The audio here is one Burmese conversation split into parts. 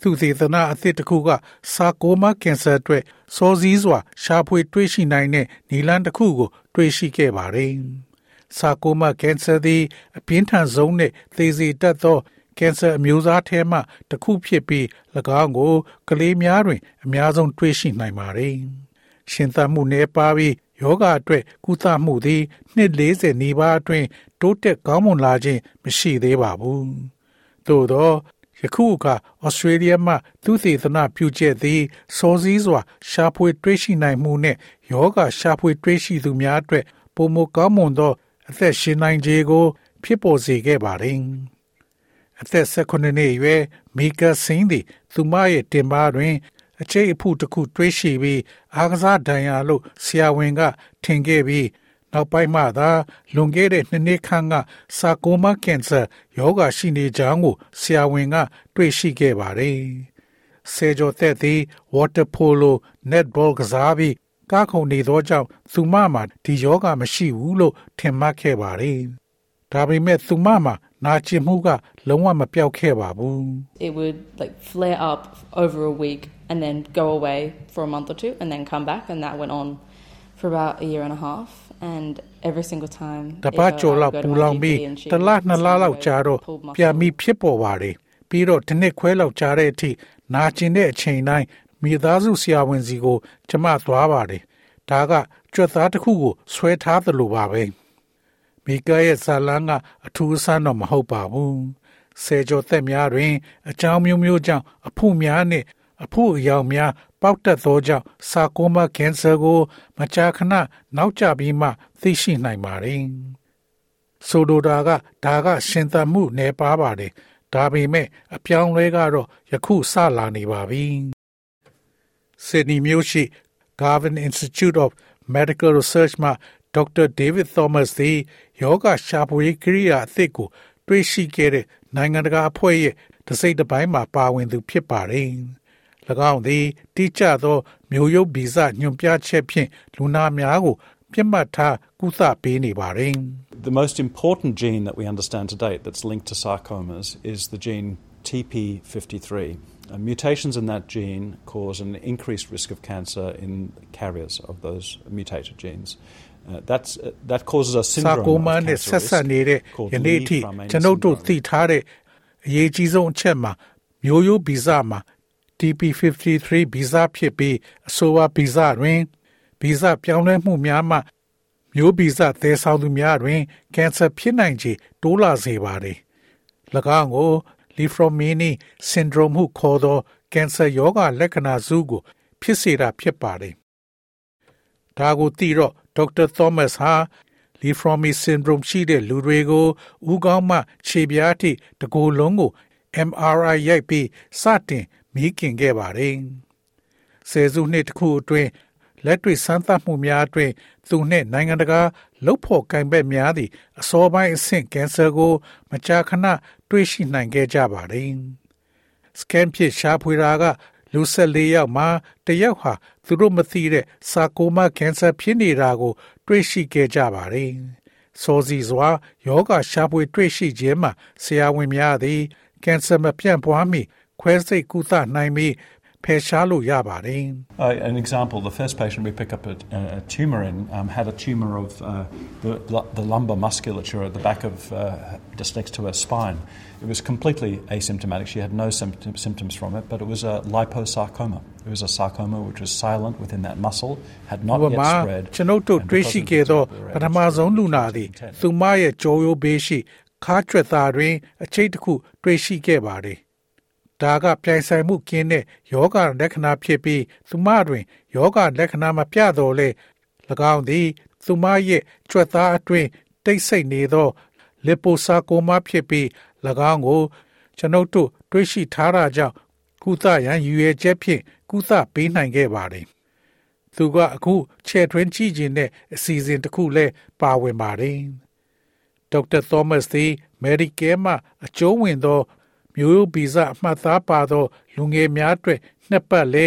သူသေသနာအသစ်တစ်ခုကစာကိုမကင်ဆာအတွက်စောစည်းစွာ ရှာဖွေတွေ့ရှိနိုင်တဲ့နီလန်တစ်ခုကို တွေ့ရှိခဲ့ပါတယ်။စာကိုမကင်ဆာသည်အပြင်းထန်ဆုံးနဲ့သေစေတတ်သောကင်ဆာအမျိုးအစားထဲမှတစ်ခုဖြစ်ပြီး၎င်းကို ကလေးများတွင် အများဆုံးတွေ့ရှိနိုင်ပါတယ်။ရှင်သန်မှုနည်းပါးပြီးယောဂအတွက်ကုသမှုသည်နှစ်40နီးပါးအတွင်းတိုးတက်ကောင်းမွန်လာခြင်းမရှိသေးပါဘူး။သို့သော ယခုအခါဩစတြေးလျမှသူသေသနာပြုချက်သည်စောစည်းစွာ ရှာဖွေတွေ့ရှိနိုင်မှုနှင့်ယောဂရှာဖွေတွေ့ရှိသူများအတွက်ပုံမကောင်းမွန်သောအသက်ရှင်နိုင်ခြင်းကို ဖြစ်ပေါ်စေခဲ့ပါသည်အသက်16နှစ်အရွယ်မီကာစင်းသည်သူမရဲ့တင်ပါတွင် အချိတ်အဖုတစ်ခု တွေးရှိပြီး အားကစားဒဏ်ရာလို့ဆရာဝန်က ထင်ခဲ့ပြီး နောက်ပိုင်းမှသာလွန်ခဲ့တဲ့နှစ်နှစ်ခန့်ကစာကိုမကင်ဆာယောဂရှိနေကြောင်းကိုဆရာဝန်က တွေ့ရှိခဲ့ပါတယ်။ဆေဂျိုသက်သည် water polo netball ကစားပြီးကားခုန်နေသောကြောင့်သူမမှာဒီယောဂမရှိဘူးလို့ထင်မှတ်ခဲ့ပါတယ်။ဒါပေမဲ့သူမမှာနာကျင်မှုကလုံးဝမပြောက်ခဲ့ပါဘူး။ It would like flare up over a week and then go away for a month or two and then come back and that went on for about a year and a half and every single time တပတ်ကျော်လောက်ပူလောင်ပြီးတလနှစ်လလောက်ကြာတော့ပြန်ပြီးဖြစ်ပေါ်ပါတယ်ပြီးတော့တစ်နှစ်ခွဲလောက်ကြာတဲ့အထိနာကျင်တဲ့အချိန်တိုင်းမိသားစုဆရာဝန်စီကို ကျမသွားပါတယ်ဒါကကြွက်သားတစ်ခုကိုဆွဲထားသလိုပါပဲမိကရဲ့ဇာလန်းကအထူးအဆန်းတော့မဟုတ်ပါဘူးဆယ်ကျော်သက်များတွင် အကြောင်းမျိုးမျိုးကြောင့်အဖို့များနှင့် အဖို့အယောင်များ ပေါက်တက်သောကြောင့်စာကိုမကင်ဆာကို မကြာခဏနောက်ကျပြီးမှ သိရှိနိုင်ပါတယ်။ဆိုလိုတာကဒါကရှင်သန်မှုနည်းပါးပါတယ်။ဒါပေမဲ့အပြောင်းလဲကတော့ယခုစလာနေပါပြီ။ Sydney မြို့ရှိ Garvan Institute of Medical Research မှ Dr. David Thomas သည်ယောဂရှာဖွေကိရိယာအသစ်ကို တွေ့ရှိခဲ့တဲ့နိုင်ငံတကာအဖွဲ့ရဲ့တစိမ့်တစ်ပိုင်းမှာပါဝင်သူဖြစ်ပါတယ်။၎ င်းသည်တိကျသောမျိုးရုပ်ဗီဇညွှန်ပြချက်ဖြင့်လူနာများကိုပြစ်မှတ်ထားကုသပေးနေပါတယ် The most important gene that we understand to date that's linked to sarcomas is the gene TP53. Uh, mutations in that gene cause an increased risk of cancer in carriers of those mutated genes. Uh, that's, uh, that causes a syndrome of cancer risk called Lee ကျွန်ုပ်တို့သိထားတဲ့အရေးကြီးဆုံးအချက်မှာမျိုးရိုးဗီဇမှာ TP53 ဗီဇဖြစ်ပြီးအဆိုပါဗီဇတွင်ဗီဇပြောင်းလဲမှုများမှ မျိုးဗီဇသဲဆောင်သူများတွင်ကင်ဆာဖြစ်နိုင်ခြေတိုးလာစေပါသည်၎င်းကို Lifromini syndrome ဟုခေါ်သောကင်ဆာရောဂါလက္ခဏာစုကို ဖြစ်စေတာဖြစ်ပါတယ်ဒါကိုသိတော့ဒေါက်တာသောမတ်ဟာ Lifromi syndrome ရှိတဲ့လူတွေကိုဥကောင်းမှခြေပြားထိတကိုယ်လုံးကို MRI ရိုက်ပြီးစတင် မိခင်ခဲ့ပါတယ်။ဆယ်စုနှစ်တစ်ခုအတွင်းလက်တွေ့စမ်းသပ်မှုများအတွင်းသူနှင့်နိုင်ငံတကာလှုပ်ဖို့ကင်ဘက်များသည့်အစောပိုင်းအဆင့်ကင်ဆာကို မကြာခဏတွေ့ရှိနိုင်ခဲ့ကြပါတယ်။စကန်ဖြစ်ရှားဖွေတာကလူ၁၄ယောက်မှာတယောက်ဟာသူတို့မသိတဲ့စာကိုမကင်ဆာဖြစ်နေတာကို တွေ့ရှိခဲ့ကြပါတယ်။စောစီစွာယောဂရှားဖွေတွေ့ရှိခြင်းမှာဆရာဝန်များသည်ကင်ဆာမပြန့်ပွားမီ ခွဲစိတ်ကုသနိုင်ပြီးဖယ်ရှားလို့ရပါတယ် An example, the first patient we picked up a, a tumor in um, had a tumor of uh, the, the lumbar musculature at the back of uh, just next to her spine. It was completely asymptomatic. She had no symptom, symptoms from it, but it was a liposarcoma. It was a sarcoma which was silent within that muscle, had not yet spread. ကျွန်ုပ်တို့တွေ့ရှိခဲ့သောပထမဆုံးလူနာသည်သူမရဲ့ကြောရိုးဘေးရှိခါကျွက်သားတွင် အချိတ်တစ်ခုတွေ့ရှိခဲ့ပါတယ်။ ဒါကပြိုင်ဆိုင်မှုကင်းတဲ့ယောဂလက္ခဏာဖြစ်ပြီးသူမတွင်ယောဂလက္ခဏာမပြတော့လေ၎င်းသည် သူမရဲ့ကြွက်သားအတွင်းတိတ်ဆိတ်နေသောလီပိုဆာကိုမာဖြစ်ပြီး၎င်းကို ကျွန်ုပ်တို့တွေးရှိထားတာကြောင့်ကုသရန်ရည်ရွယ်ချက်ဖြင့်ကုသပေးနိုင်ခဲ့ပါတယ်။သူကအခုချဲ့ထွင်းကြည့်ခြင်းနဲ့အစီအစဉ်တစ်ခုလည်းပါဝင်ပါတယ်။ဒေါက်တာသောမတ်သည် Medicare မှာအကျုံးဝင်သော မျိုးဗီဇအမှတ်သားပါသော လူငယ်များအတွက်နှစ်ပတ်လဲ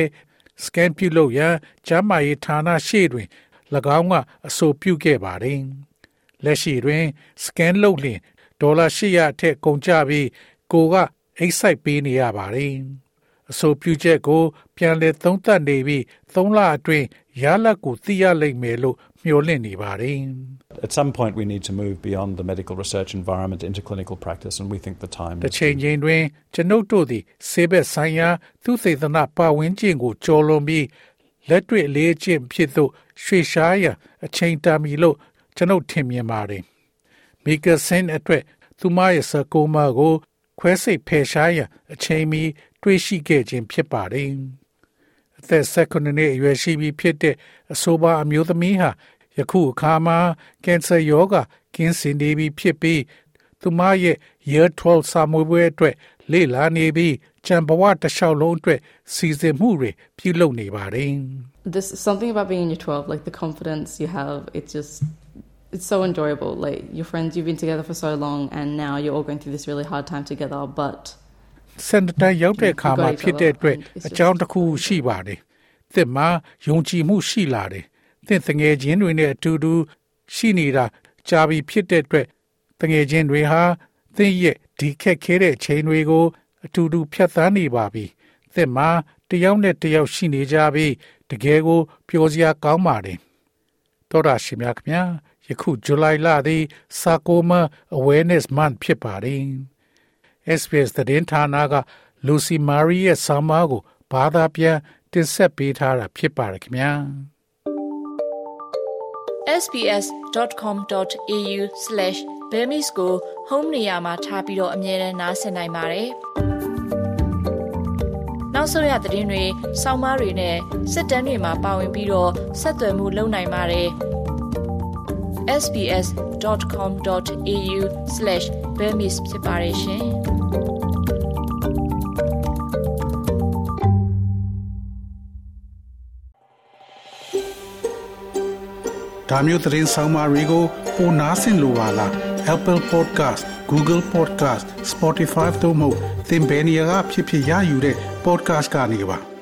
စကန်ပြုလုပ်ရန်ကျန်းမာရေးဌာနရှေ့တွင်၎င်းကအဆိုပြုခဲ့ပါတယ်။လက်ရှိတွင်စကန်လုပ်လျင်ဒေါ်လာ800အထက်ကုန်ကျပြီးကိုကအိတ်ဆိုင်ပေးနေရပါတယ်။ အဆိုပြုချက်ကို ပြန်လည်သုံးသပ်နေပြီး3လအတွင်းရလဒ်ကိုသိရလိမ့်မယ်လို့မျှော်လင့်နေပါတယ်။ At some point we need to move beyond the medical research environment into clinical practice and we think the time တစ်ချိန်ချိန်တွင်ကျွန်ုပ်တို့သည်ဆေးဘက်ဆိုင်ရာသူစေတနာပါဝင်ခြင်းကိုကျော်လွန်ပြီးလက်တွေ့အလေးအကျင့်ဖြစ်သို့ရွှေ့ရှားရန်အချိန်တန်ပြီလို့ကျွန်ုပ်ထင်မြင်ပါတယ်။မီကာဆင်အတွက်သူမရဲ့စကူမာကိုခွဲစိတ်ဖယ်ရှားရန်အချိန်မီ တွေးရှိခဲ့ခြင်းဖြစ်ပါတယ်။အသက်16နှစ်အရွယ်ရှိပြီဖြစ်တဲ့အဆိုပါအမျိုးသမီးဟာယခုအခါမှာကင်ဆာရောဂါကင်းစင်နေပြီဖြစ်ပြီးသူမရဲ့ Year 12စာမေးပွဲအတွက်လေ့လာနေပြီးကြံဘဝတစ်လျှောက်လုံးအတွက်စီစဉ်မှုတွေပြုလုပ်နေပါတယ် There's something about being in your 12, like the confidence you have, it's just, it's so enjoyable. Like your friends, you've been together for so long, and now you're all going through this really hard time together, but စန်တန်ရောက်တဲ့အခါမှာဖြစ်တဲ့အတွက်အကြောင်းတစ်ခုရှိပါတယ်။သင်မှာယုံကြည်မှုရှိလာတယ်။သင်တငယ်ချင်းတွေနဲ့အတူတူရှိနေတာကြာပြီဖြစ်တဲ့အတွက်တငယ်ချင်းတွေဟာသင်ရဲ့ဒီခက်ခဲတဲ့ချိန်တွေကိုအတူတူဖြတ်သန်းနေပါပြီ။သင်မှာတယောက်နဲ့တယောက်ရှိနေကြပြီးတကယ်ကိုပျော်စရာကောင်းပါတယ်။တော်ရရှိမြခင်ဗျာယခုဇူလိုင်လသည်စာကိုမ awareness month ဖြစ်ပါတယ်။ SBS သတင်းဌာနက Lucy Marie ရဲ့ဆောင်းပါးကိုဘာသာပြန်တင်ဆက်ပေးထားတာဖြစ်ပါတယ်ခင်ဗျာ sbs.com.au/bemis ကို home နေရာမှာထားပြီးတော့အမြဲတမ်းနှာစင်နိုင်ပါတယ်။နောက်ဆုံးရသတင်းတွေ၊စောင်းမားတွေနဲ့စစ်တမ်းတွေမှာပါဝင်ပြီးတော့ဆက်သွယ်မှုလုပ်နိုင်ပါတယ်။ sbs.com.au/bemis ဖြစ်ပါတယ်ရှင်။ဒါမျိုးသတင်းဆောင်မာတွေကိုပိုနားဆင်လိုပါလား Apple Podcast Google Podcast Spotify တို့မှာသင်ပင်ရာဖြစ်ဖြစ်ရယူတဲ့ podcast ကနေပါ